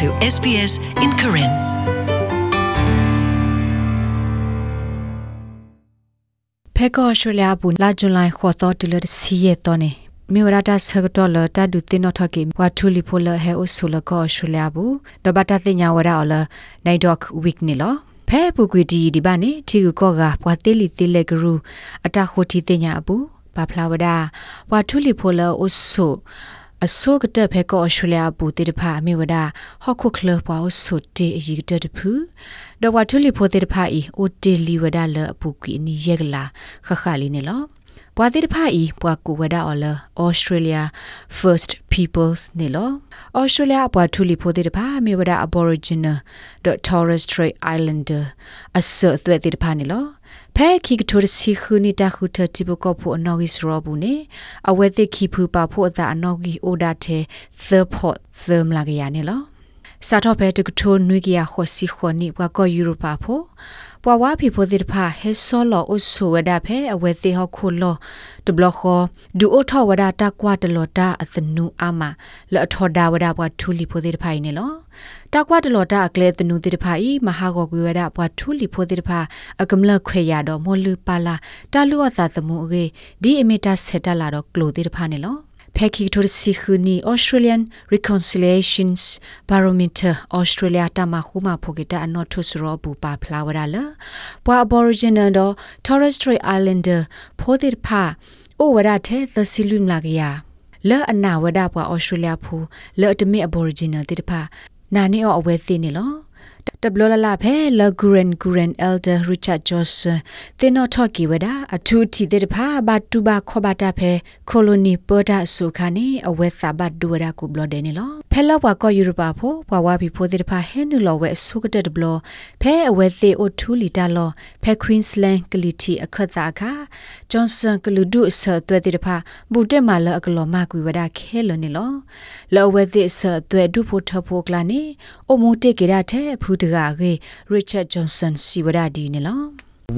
to SBS in Karen. ဖဲကောရှူလျာဘူးလာဇွန်လိုင်းခေါ်တော်တူလစီရတော့နေမြေဝရတာဆကတော့လတာဒူတင်တော့ထကေဝါထူလီဖိုလဟဲအိုဆူလကောရှူလျာဘူးဒဘတာတင်ညာဝရအော်လနိုင်ဒေါက်ဝီကနီလောဖဲပူကွီတီဒီပါနေထီကူကောကပွားတေးလီတေးလက်ဂရူအတာခိုတီတင်ညာဘူးဘာဖလာဝဒဝါထူလီဖိုလအိုဆူ အစိုးကတဲ့ဖဲကောအရှူလျာဘူးတေတဖာမြေဝဒဟော့ခုကလပွားအိုဆူတေအီကတဲ့တဖူဒဝါထူလီဖိုတေတဖာဤအိုတေလီဝဒလအပူကွီနီယက်ကလာခခလီနေလောပွာတိတဖာဤပွာကူဝဒါအော်လာ Australia First Peoples နေလော Australia ပွာထူလီဖိုတိတဖာမြေဝဒါ Aboriginal Torres Strait Islander အဆော့သွဲတိတဖာနေလော ဖဲခိကထိုရစီခူနီတာခုထတိဘကောဖို့အနော်ဂီစရောဘူးနေအဝဲတိခိဖူပါဖို့အတာအနော်ဂီအိုဒါတဲ့ third port therm လာကရနေလော စာတော့ဖဲတကထိုနွေကရခေါ်စီခေါ်နိဘကောယူရိုပါဖို့ပွာဝါဖီဖိုတိတဖာဟဲဆောလောအဆူဝဒဖဲအဝဲတိဟခုလောတဘလခောဒူအိုထောဝဒတာကွာတလောတာအသနုအာမလအထောဒါဝဒဘွာထူလီဖိုတိတဖိုင်နေလောတာကွာတလောတာအကလေတနုတိတဖိုင်မဟာဂောကွေဝဒဘွာထူလီဖိုတိတဖာအကမလခွေရတော့မောလူပါလာတာလူအသာသမုအေဒီအမီတာဆက်တလာတော့ကလိုတိတဖာနေလော ဖက်ခီတိုစီခူနီ Australian Reconciliations Barometer Australia တမခုမဖိုကတာအနော်ထုစရောဘူပါဖလာဝရလာပွာ Aboriginal တော့ Torres Strait Islander ဖိုတိဖာအိုဝရတဲ့သစီလူမလာကရလဲအနာဝဒပွာ Australia ဖူလဲအတမီ Aboriginal တိတဖာနာနေအောအဝဲသိနေလော တဘလလလာဖဲလဂူရန်ဂူရန်အယ်ဒါရစ်ချတ်ဂျော့စ်တင်နော်ထော့ကီဝဒအထူးတီတဲ့ဖာဘတ်တူဘာခောဘတာဖဲကိုလိုနီပေါ်တာဆုခါနေအဝဲစာဘတ်ဒူဝဒကူဘလဒဲနေလောဖဲလောက်ဘကောယူရပါဖို့ဘဝဝဘီဖိုတဲ့ဖာဟဲနူလောဝဲဆုကတဲ့ဘလဖဲအဝဲသေးအိုထူလီတာလောဖဲကွင်းစလန်ကလီတီအခတ်တာခါဂျွန်ဆန်ကလူဒုအဆသွဲတဲ့ဖာဘူတက်မာလအကလောမကွေဝဒခဲလနေလောလောဝဲသေးအဆသွဲဒုဖို့ထဖို့ကလာနေအိုမူတေကေရတဲ့ဖူတကကေ Richard Johnson စီဝဒဒီနေလော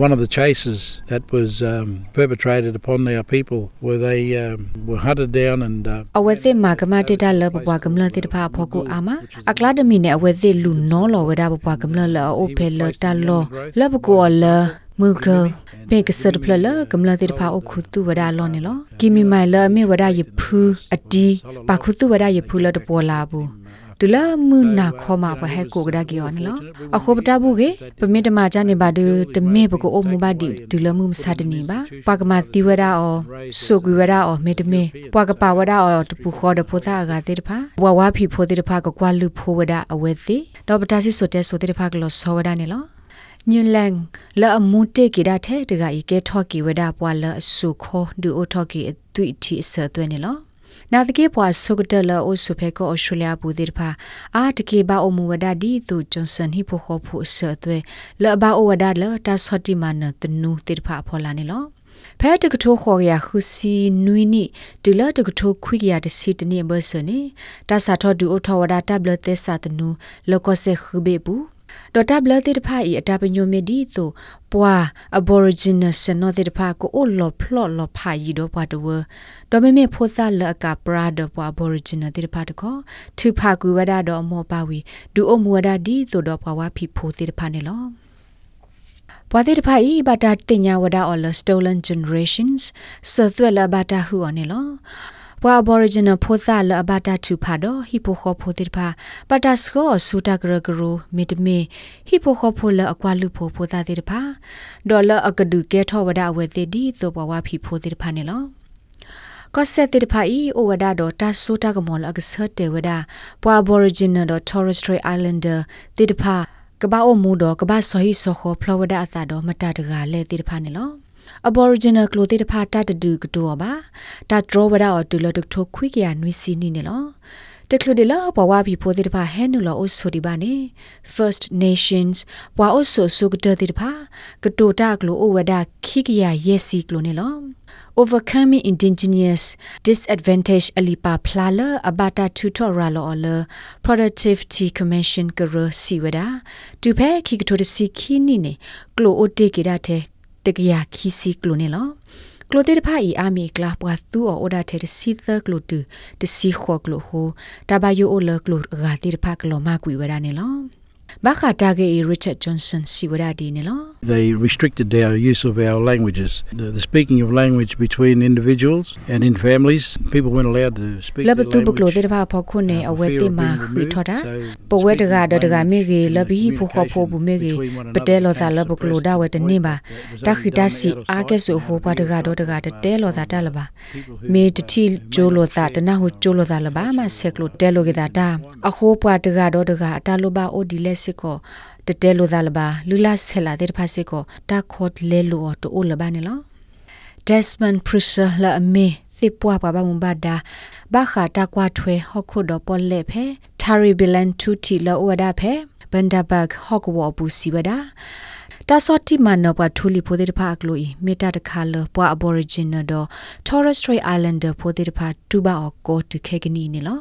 One of the chases that was um, perpetrated upon our people where they um, were hunted down and uh, အဝဲစစ်မာကမတေတာလဘဘွားကမလတေတဖာဖောကူအာမအကလာဒမီနဲ့အဝဲစစ်လူနော်လောဝဒဘဘွားကမလလအိုဖဲလတလောလဘကောလမူဂလပေကဆတ်ဖလလက မလာတေတဖာအခုသူဝဒလောနေလောကီမီမိုင်လမေဝဒယဖူအတီပါခုသူဝဒယဖူလတပေါ်လာဘူးဒူလာမူနာခောမပဟဲကိုကဒါကီယောနလအခုပတာဘူးကေပမေတမချနေပါဒတမေဘကိုအမူပါဒီဒူလမှုမစာတနေပါပကမတိဝရာအောဆိုကွေဝရာအောမေတမေပွာကပဝရာအောတပူခောတဖိုသာကတိတဖာဝဝဖီဖိုတိတဖာကကွာလူဖိုဝဒအဝဲတိတော့ပတာစီဆိုတဲ့ဆိုတိတဖာကလောဆောဝဒနေလောညွန်လန်လာအမှုတေကိဒတဲ့တကဤကဲထော့ကီဝဒပွာလအဆုခောဒူအိုထော့ကီအသွိတီဆသွဲနေလော နာတကေပွာဆုကတလအိုဆုဖေကောဩစတြေးလျဘူဒီဖာအာတကေဘာအမူဝဒဒီတူဂျွန်ဆန်ဟီဖိုခိုဖူဆသွဲလဘာအိုဝဒလတာဆော့တီမနတနူတိဖာဖောလာနေလောဖဲတကထိုးခေါ်ရခုစီနွီနီဒူလာတကထိုးခွိကရတစီတနေဘဆနေတာစာထောဒူအိုထောဝဒတာဘလသက်စာတနူလောကဆေခဘေဘူး ဒေါ်တာဘလတိတဖာဤအတာပညိုမီဒီဆိုပွာ aboriginal စနောတိတဖာကိုအိုလောဖလော့လောဖာဤတော့ပွားတဝဒေါ်မေမေဖိုသလကပရာဒပွာ aboriginal တိတဖာတခေါ်သူဖာကူဝဒတော့မောပါဝီဒူအမူဝဒဒီဆိုတော့ပွာဝါဖီဖိုတိတဖာနေလောဘွာတိတဖိုင်ဘတာတင်ညာဝဒအော်လ stolen generations ဆသွဲလဘတာဟူအနေလော ဘွာ aboriginal ဖိုသလဘတာတူဖာတော့ဟီပိုခေါ်ဖိုတိတဖာပတာစကောဆူတာဂရဂရူမီတမီဟီပိုခေါ်ဖိုလအကွာလူဖိုဖိုတာတိတဖာဒေါ်လာအကဒူကဲထောဝဒအဝဲတိဒီသောဘဝဖီဖိုတိတဖာနေလောကဆက်တိဖာဤအိုဝဒါတော့တာဆိုတာကမောလအကဆတ်တေဝဒါပွာ aboriginal တော့ Torres Strait Islander တိတဖာကဘာအိုမူတော့ကဘာဆိုဟီဆိုခေါဖလောဝဒါအသာတော့မတတကလဲတိတဖာနေလော Aboriginal ကလိုတိတဖာတတတူကတော့ပါတာဒရောဝဒါအော်တူလတထိုခွိကရနွီစီနီနေလောတကလူဒီလာဘဝဘီပိုတိတဖာဟဲနူလောအိုဆိုဒီပါနေ First Nations ဘွာအိုဆိုဆုကတတိတဖာကတိုတာကလိုအိုဝဒါခိကရယက်စီကလိုနေလော overcoming indigenous disadvantage alipa plala abata tutorial or productivity commission guru siwada tu phe khikto de sikhi ni ne klo ote kida the တကရခီစီကလိုနေလောကလိုတေတဖာဤအာမီကလာပွားသူအော်ဒါတဲ့စီသကလိုတူတစီခေါကလိုဟိုတဘယိုအိုလကလိုဂါတေတဖာကလိုမကွေဝရနေလော ဘာခတာဂေ Richard Johnson စီဝရဒီနေလော They restricted our use of our languages. The, the speaking of language between individuals and in families, people weren't allowed to speak လ their ဘတူဘကလို language. တေတဖာဖောက်ခုနေ uh, အဝဲ for fear တိ of မာ being ခိထောတာ removed. So ပဝဲတက speaking ဒတက language မေကေ and လဘီဖိုခေါ်ဖို communication ဘူးမေကေ between one ပ another တဲလောသာ was လဘကလိုဒါဝဲတနေပါ It was တ only ခိတ done စီ out of အာ sight ကဲဆို and ဟို out of ပါတ ear က of တော့တကတ uh, တဲလောသာတလပါ people who မေ had, တ uh, တိ made ဂျို no လိုသာ share တနာဟုဂျိုလိုသာလပါမဆက်လို့တဲလိုကေတာတာအခိုးပွားတကတော့တကအတာလိုပါအိုဒီလက်စစ်ကိုတတဲလိုသာလပါလူလာဆဲလာတဲ့ဖာစစ်ကိုတာခေါ်လဲလို့တိုအိုလပါနေလော Desmond Prusser လာအမေစစ်ပွားပါပါမဘာဒါဘာခတာကွာထွဲဟခုဒပေါ်လေဖဲ Tari Bilan Tuti လာဝဒါဖဲ Bandabag ဟော့ကဝပူစီဝဒါတာစောတိမနောပထူလီဖိုဒေတဖာကလိုဤမေတာတခါလပွာ Aboriginal တော့ Torres Strait Islander ဖိုဒေတဖာတူဘာအကောတခေကနီနေလော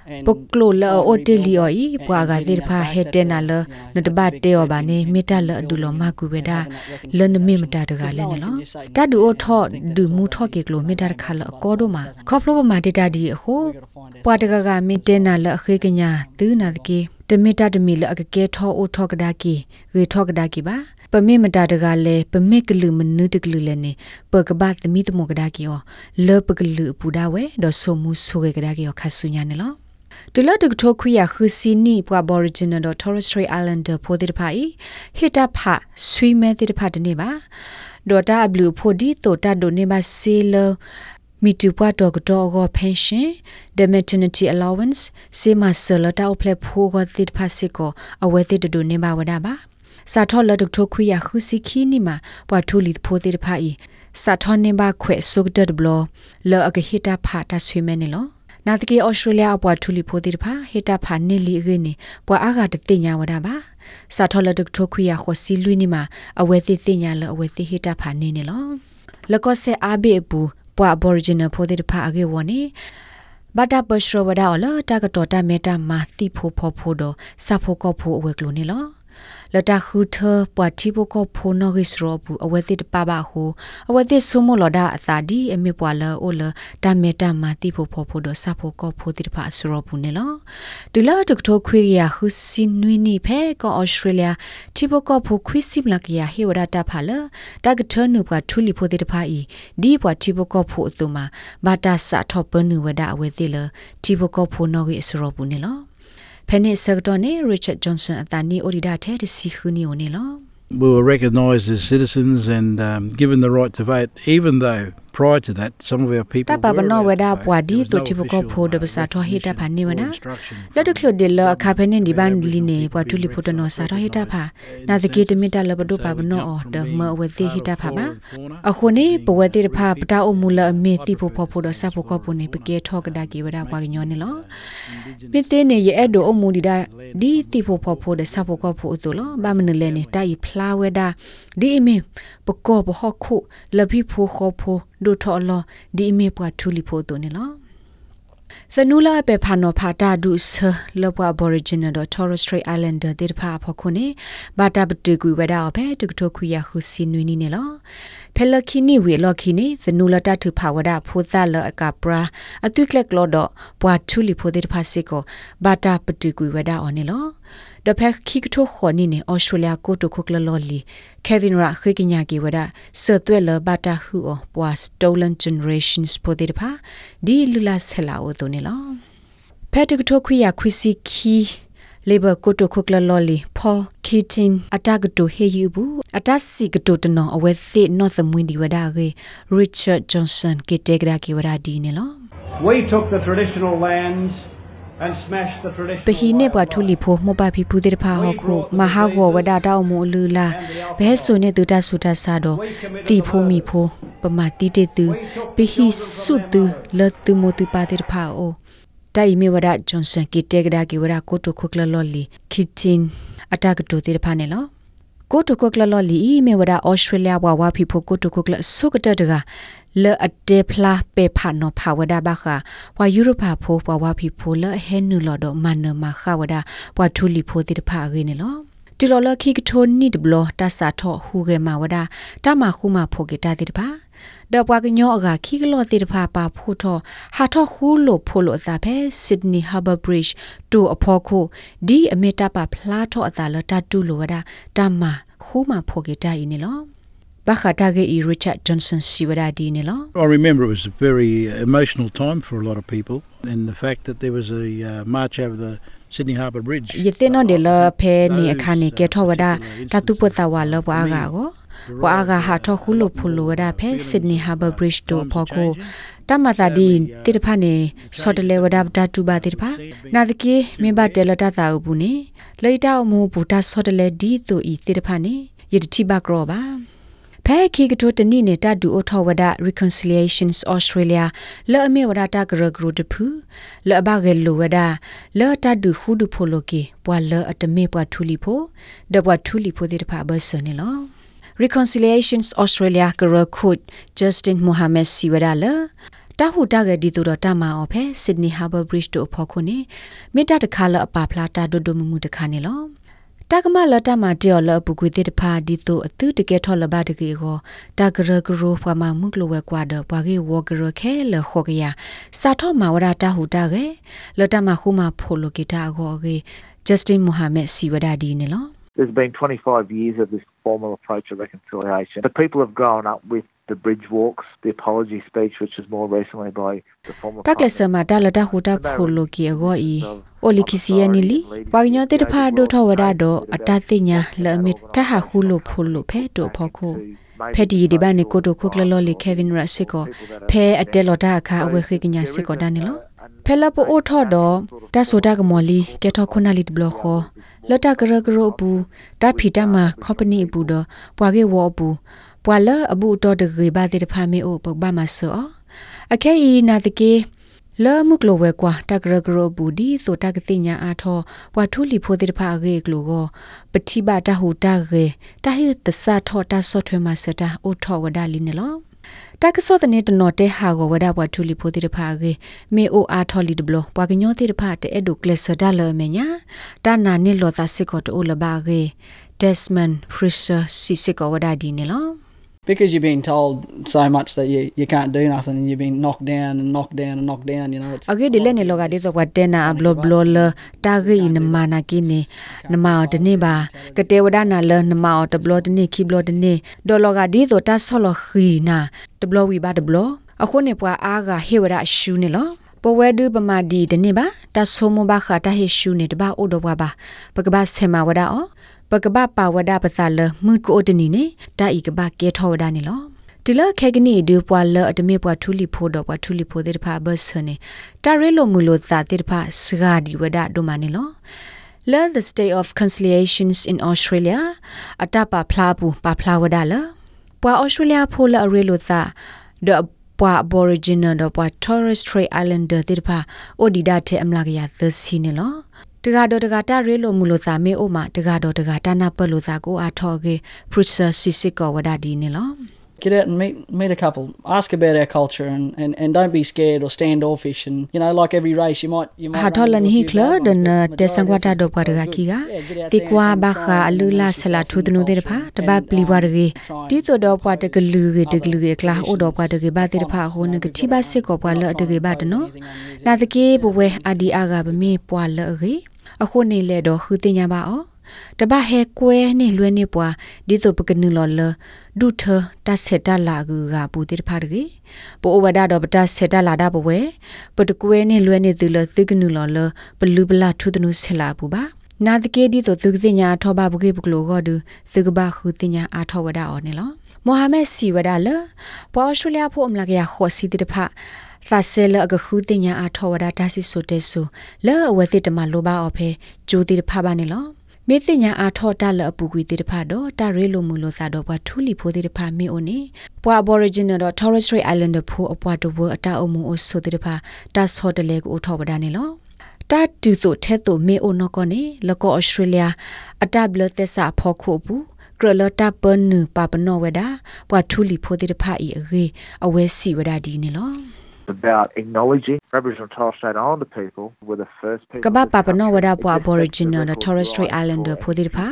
ပုကလိုလ try and အိုတေလီ rebuild အို it ဤ and ပွားက getting သေတ that ဖာ back, ဟက် that's တဲ a- နာလ you know, နတ that's a ဘ big တေော step ဘာ in- နေ in မေတ္တာလ rebuilding အဒူလမကူဝဒ having that လနမေမ reconciliation. တာတကလည်းနေ 'Cause no လော one can just say တဒူ no အို and ထော့ think that's ဒူ all မူ that ထော့ is. ကေကလိုမေတ္တာတခါလ It's အကောဒိုမှာ about ခေါပလိုပမာဒေတာဒီအဟုပွာတကကမေတဲနာလအခေကညာတူနာတကေတမေတာတမီလအကကဲထောအိုထောကဒါကီရေထောကဒါကီပါပမေမတာတကလည်းပမေကလူမနုတကလူလည်းနေပကပတ်သမီတမောကဒါကီယောလောပကလူပူဒါဝဲဒေါ်ဆိုမှုဆိုကေကဒါကီယောခဆုညာနေလော တလတကထိုခွေရခစီနီပွာ Aboriginal တော့ Torres Strait Islander ဖိုတိတဖိုင်ဟစ်တာဖဆွေမဲတိတဖတနေပါဒေါ်တာဘလူဖိုဒီတိုတာဒိုနေပါဆေလမီတူပွားတော့ကတော့ဂော pension the maternity allowance စေမဆလတာအပလက်ဖိုးကတိဖစစ်ကိုအဝဲတိဒိုနေပါဝဒါပါစာထောလဒကထိုခွေရခစီခီနီမှာပွာထူလီဖိုတိတဖိုင်စာထောနေပါခွဲဆုကဒဘလလောအကဟိတာဖတာဆွေမဲနေလော နာတကေဩစတြေးလျအပွားထူလီဖိုတိတဖာဟေတာဖာနေလီရင်းနေပွာအားကတသိညာဝဒါပါစာထောလဒကထိုခွေရခစီလွိနီမှာအဝဲသိသိညာလအဝဲသိဟေတာဖာနေနေလောလကောဆေအာဘေပူပွာ Aboriginal ဖိုတိတဖာအကေဝနေဘာတာပရှရဝဒါအလတာကတော်တာမေတာမာတိဖိုဖိုဖိုဒစာဖိုကောဖိုအဝဲကလိုနေလော လတာခူထပွာတိဘကိုဖိုနိုဂစ်ရောဘူးအဝဲတိတပပဟုအဝဲတိဆုမလော်ဒါအသာဒီအမေပွာလအိုလတာမေတာမာတိဖိုဖိုဖိုဒစာဖိုကောဖိုတိတပအစရောဘူးနေလောဒူလာတကထိုခွေရဟုစင်နွီနီဖဲကောဩစတြေးလျတိဘကောဖိုခွေစိမလကရဟေဝဒတာဖာလတာကထနုပွာထူလီဖိုတိတပအီဒီပွာတိဘကောဖိုအတုမာဘာတာစာထောပနုဝဒအဝဲတိလတိဘကောဖိုနောဂိအစရောဘူးနေလော ဖဲနေဆက်တော့နေ Richard Johnson အတန်နီအိုဒီဒါထဲတစီခူနီယိုနေလော We were recognised as citizens and um, given the right to vote, even though prior to that, some of our people တ were ပပနော allowed ဝ to ဒ vote. ပွာဒီ There was တို no တိဘကော official, ဖိုဒ uh, ပစာထောဟိတဖာနေဝနာ or instruction လတ်တ from ခလဒလ government အခါဖနေဒီဘန် that လီနေ Aboriginal ပွာတူလီ people ဖိုတနော be စာထောဟိတဖာ recognised နာတ in ကေ the တမီတ census. လဘဒု So ပပ we နော jumped from ဒ being မဝသိဟိတဖာ part ပါ of flora and fauna အခုနေပဝတိတဖာပတာအမူလအမေတိဖို့ I ဖို့ဖို့ prefer တော့စဖို့ကပုန်နေပကေထောကဒါကေဝဒပွားညောနေလော Indigenous မင်းသေးနေရဲ့အဲ့ဒိုအမူဒီဒါဒီတိဖို့ဖို့ဖို့တဲ့စဖို့ကဖို့အတူလောဘာမနလဲနေတိုင်ဖလာဝဲဒါဒီအမေပကောဘဟခုလဘိဖို့ခေါ်ဖို့ဒိုထော်လောဒီအမေပွားထူလီဖို့တူနေလောစနူလာပေဖာနောဖာတာဒုဆလဘွာ Aboriginal တော့ Torres Strait Islander တေတဖာဖခုနေဘာတာပတေကွေဝဒါအဖဲတကတိုခွေရခုစီနွီနီနေလော ဖဲလခိနီဝေလခိနေစနူလာတထဖာဝဒါဖိုသလအကပရာအတုကလက်ကလောတော့ဘွာထူလီဖိုတေတဖာစစ်ကိုဘာတာပတေကွေဝဒါအော်နေလောဒဖက်ခိကထိုခေါနီနေဩစတြေးလျကိုတိုခုကလလော်လီကေဗင်ရာခိကညာကေဝဒါဆသွဲလဘာတာဟူအောဘွာ stolen generations ဖိုတေတဖာဒီလူလာဆလာအိုတိုနေလောဖက်တကထိုခွေရခွစီခီ လေဘကိုတိုခုကလလော်လီဖော်ကီတင်အတကတိုဟေယူဘူးအတစီကတိုတနောအဝဲသိနော့သမွင်ဒီဝဒါရေရစ်ချတ်ဂျွန်ဆန်ကေတေဂရာကီဝဒါဒီနေလော We took the traditional lands and smashed the traditional ပဟိနေဘွာ way of ထူလီဖိုမောပါဖီဖူတေတဖာဟောခုမဟာဂောဝဒါတောက်မူလူလာဘဲဆုနေတူတဆူတဆာတော့တီဖိုမီဖိုပမာတီတေတူပဟိဆုတူလတူမိုတူပါတေတဖာအို တိုင်မီဝဒါဂျွန်ဆန်ကီတေဂရာကီဝဒါကိုတိုခုကလလော်လီကီတင်အတကတိုတေတဖာနေလောကိုတိုကိုကလလော်လီမေဝဒါဩစတြေးလျဘွာဝါဖီဖိုကိုတိုကိုကလဆုကတတက le ate phla pe pha no pha wada ba kha wa europe pho wa wa phi pho le he nu lo do man ma kha wada wa thu li pho ti pha ge ne lo တီလော်လခိကထိုနိဒဘလတာစာထောဟူကေမာဝဒတာမခုမဖိုကေတာတိတပါ ဒပွားကညောအကခိကလောတိတဖာပါဖို့ထောဟာထောခူလို့ဖိုလို့အသာဖဲဆစ်ဒနီဟာဘာဘရစ်တူအဖို့ခုဒီအမီတာပါဖလာထောအသာလတာတူလို့ဝဒတာမခုမဖိုကေတာယင်းလောဘာခတာဂေ Richard Johnson စီဝဒဒီနေလော I remember it was a very emotional time for a lot of people, and the fact that there was a uh, march over the Sydney Harbour Bridge. ယသိနော်ဒေလဖဲနေအခါနေကေထောဝဒတတုပတဝါလဘွားကာကိုဘွားကာဟာထောခုလုဖူလုဝဒဖဲ Sydney Harbour Bridge တို့ဖော်ကိုတမသာဒီတိတဖာနေစော်တလေဝဒတတူပါတိတဖာနာတကေမင်ဘတဲလတသာဥဘူးနေလေတောက်မူဘူတာစော်တလေဒီတူဤတိတဖာနေယတတိဘကရောပါ ဖဲခိကတိုတနိနေတဒူအထောဝဒ reconciliations australia လောအမေဝဒတာဂရဂရုတဖူလောဘဂေလိုဝဒလောတဒူခုဒူဖိုလိုကီပွာလောအတမေပွာထူလီဖိုဒပွာထူလီဖိုတဲ့ဖာဘဆနေလော reconciliations australia ကရခုတ် justin mohammed siwada တာဟူတာကဒီတူတော့တမအောင်ဖဲ sydney harbour bridge တို့ဖော်ခုနေမေတ္တာတခါလအပါဖလာတာဒိုဒိုမမှုတခါနေလော တကမလတမတယောလပုကွေတေတဖာဒီတိုအတုတကဲထော်လဘတကေကိုတကရဂရိုဖမမှုကလဝဲကွာဒဘွာကေဝဂရခဲလခောကရစာထောမဝရတာဟူတာကေလတမခုမဖိုလိုကေတာကိုကေ Justin Mohammed Siwada di ne lo There's been 25 years of this formal approach of reconciliation. But people have grown up with the bridge walks, the apology speech, which was more recently by the former. ta ke sama ta la ta hu ta pho lo ki go i o li ki si ni li wa nyo te ta pha do tho wa da do ata ti nya la mi ta ha hu lo pho lo phe do pho ko ဖက်ဒီဒီဘာနေကိုတိုခုကလလောလီကေဗင်ရစစ်ကိုဖဲအတဲလော်တာအခါအဝဲခိကညာစစ်ကိုဒါနေလောဖဲလပိုအိုထော်တော့တဆိုတာကမော်လီကေထောခုနာလီဘလခောလတာကရကရောဘူးတာဖီတမကော်ပနီဘူးတော့ပွာကေဝဘူး ပွာလအဘူးတော်တကေဘာတိတဖာမေအိုပဘာမဆောအခဲဤနာတကေလောမှုကလဝဲကွာတကရကရဘူဒီဆိုတကတိညာအားထောဝါထူလီဖိုတိတဖာရေကလိုကိုပတိဘာတဟူတရေတဟိတဆာထောတဆော့ထွဲမှာစတာအိုထောဝဒါလီနေလောတကဆော့တဲ့တနော်တဲဟာကိုဝဒါဘွားထူလီဖိုတိတဖာရေမေအိုအားထောလီဒဘလပွာကညောတိတဖာတဲ့အဲ့ဒိုကလဆဒါလမညာတာနာနေလောတာစစ်ကိုတိုလဘာရေ Desmond Fraser စီစစ်ကိုဝဒါဒီနေလော because you've been told so much that you you can't do nothing and you've been knocked down and knocked down and knocked down you know it's age dile ne loga de so kwa tena blo blo le ta ge in ma na ki ni na ma o de ne ba ka te wada na le na ma o de blo de ne ki blo de ne do loga di so ta so lo khi na de blo wi ba de blo အခုနေပွာအားကဟေဝရရှူနေလောပဝဲဒုပမာဒီတနေပါတဆိုမဘခတာဟေရှူနေတပါအိုတော့ဘွားပါပကဘာဆေမဝဒါအော ပကဘာပါဝဒါပစာလမှုကိုတနီနေဒါဤကဘာကေထောဝဒါနေလောဒီလခဲကနီဒီပွာလအတမေပွာထူလီဖိုတော့ပွာထူလီဖိုတဲ့တဖာဘဆနေတာရဲလိုမူလိုသာတဲ့တဖာစဂါဒီဝဒဒိုမနီလော Learn the state of conciliations in Australia အတပါဖလာဘူးပါဖလာဝဒါလပွာ Australia ဖိုလအရဲလိုသာ the ပွာ Aboriginal တော့ပွာ Torres Strait Islander တဲ့တဖာ Odida တဲ့အမလာကရသစီနေလော တကတော့တကတာရဲလိုမူလို့သာမေအိုမှာတကတော့တကတာနာပလို့သာကိုအားထော်ကေပရစ်ဆာစီစစ်ကောဝဒါဒီနေလော get out and meet meet a couple ask about our culture and and and don't be scared or standoffish and you know like every race you might you might ha tholan hi kla den te sangwata do pa daga ki ga ti kwa ba kha alu la sala thu tnu de pha ta ba pli wa de ti so do pa de glu ge de glu ge kla o do pa de ge ba de pha ho ne ge ti ba sit ko pa la de ge ba de no na de ke bo we adi aga ba me pwa la ge အခုနေလေတော့ခူတင်ညာပါအောတပဟဲကွဲနေလွဲနေပွားဒီဆိုပကနုလော်လဒုထတဆက်တလာကူကပူတိတဖာတကေပိုဝဒါတော့ပတဆက်တလာတာပဝဲပတကွဲနေလွဲနေသူလသိကနုလော်လပလူပလာထုတနုဆက်လာပူပါနာတကေဒီဆိုသူကစညာထောပါဘကေပကလောကဒုသကဘာခုတင်ညာအာထောဝဒါအော်နေလောမိုဟာမက်စီဝဒါလပေါ်အော်စတြေးလျဖို့အမလကရခေါ်စီတိတဖာ သာဆဲလအကခုတင်ညာအာထောဝဒါဒါစီဆိုတဲဆိုလဲအဝဲတိတမလိုပါအော်ဖဲဂျိုတိတဖာပါနေလောမေသိညာအာထောတလအပူကွေတိတဖာတော့တရဲလိုမူလို့သာတော့ဘွာထူလီဖိုတိတဖာမေအိုနေဘွာ Aboriginal တော့ Torres Strait Islander ဖိုအပွားတဝအတအုံမူအဆိုတိတဖာတတ်ဆော့တလေကိုထောပဒါနေလောတတ်တူဆိုထဲသို့မေအိုနော်ကောနေလကောဩစတြေးလျအတဘလသက်စာဖော်ခုဘူးကရလတာပန်နပပနောဝဒပွားထူလီဖိုတိတဖာဤအေအဝဲစီဝဒဒီနေလော about acknowledging Aboriginal and Torres Strait Islander people were the first people ကဘာပပနောဝဒပွား Aboriginal နဲ့ Torres Strait Islander ဖိုတိတဖာ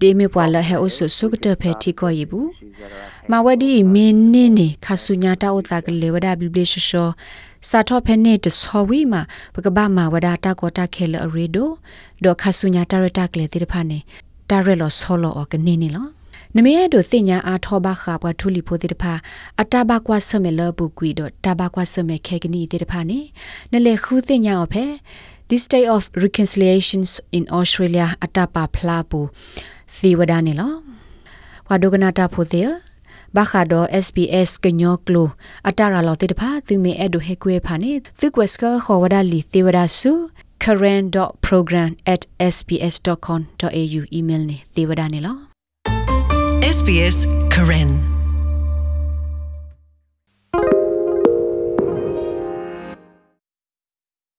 ဒီမေပွားလဟဲအဆုဆုကတဖဲတီကိုယေဘူးမဝဒီမင်းနေနေခါဆုညာတာဥတာကလေဝဒဘိဘလရှရှောစာထောဖဲနေတဆောဝီမှာပကဘာမဝဒတာကောတာခဲလအရီဒိုဒေါခါဆုညာတာရတာကလေတိတဖာနေတာရလောဆောလောအကနေနေလော နမေဒိုတင်ညာအားထောဘခါဘွားထူလီဖိုတိတဖာအတဘကွာဆမေလဘူကွီဒိုတဘကွာဆမေခဲကနီတိတဖာနေနလေခူတင်ညာအဖဲ This day of reconciliations in Australia atapa phlabu siwada ne lo wadogana ta phothe ဘာခါဒို SBS ကညောကလိုအတာရာလောတိတဖာသူမေအဲ့ဒိုဟေကွေဖာနေသူကွက်စကခေါ်ဝဒါလီသေဝဒါစု current.program@sbs.com.au email နေသေဝဒါနေလော SBS Karen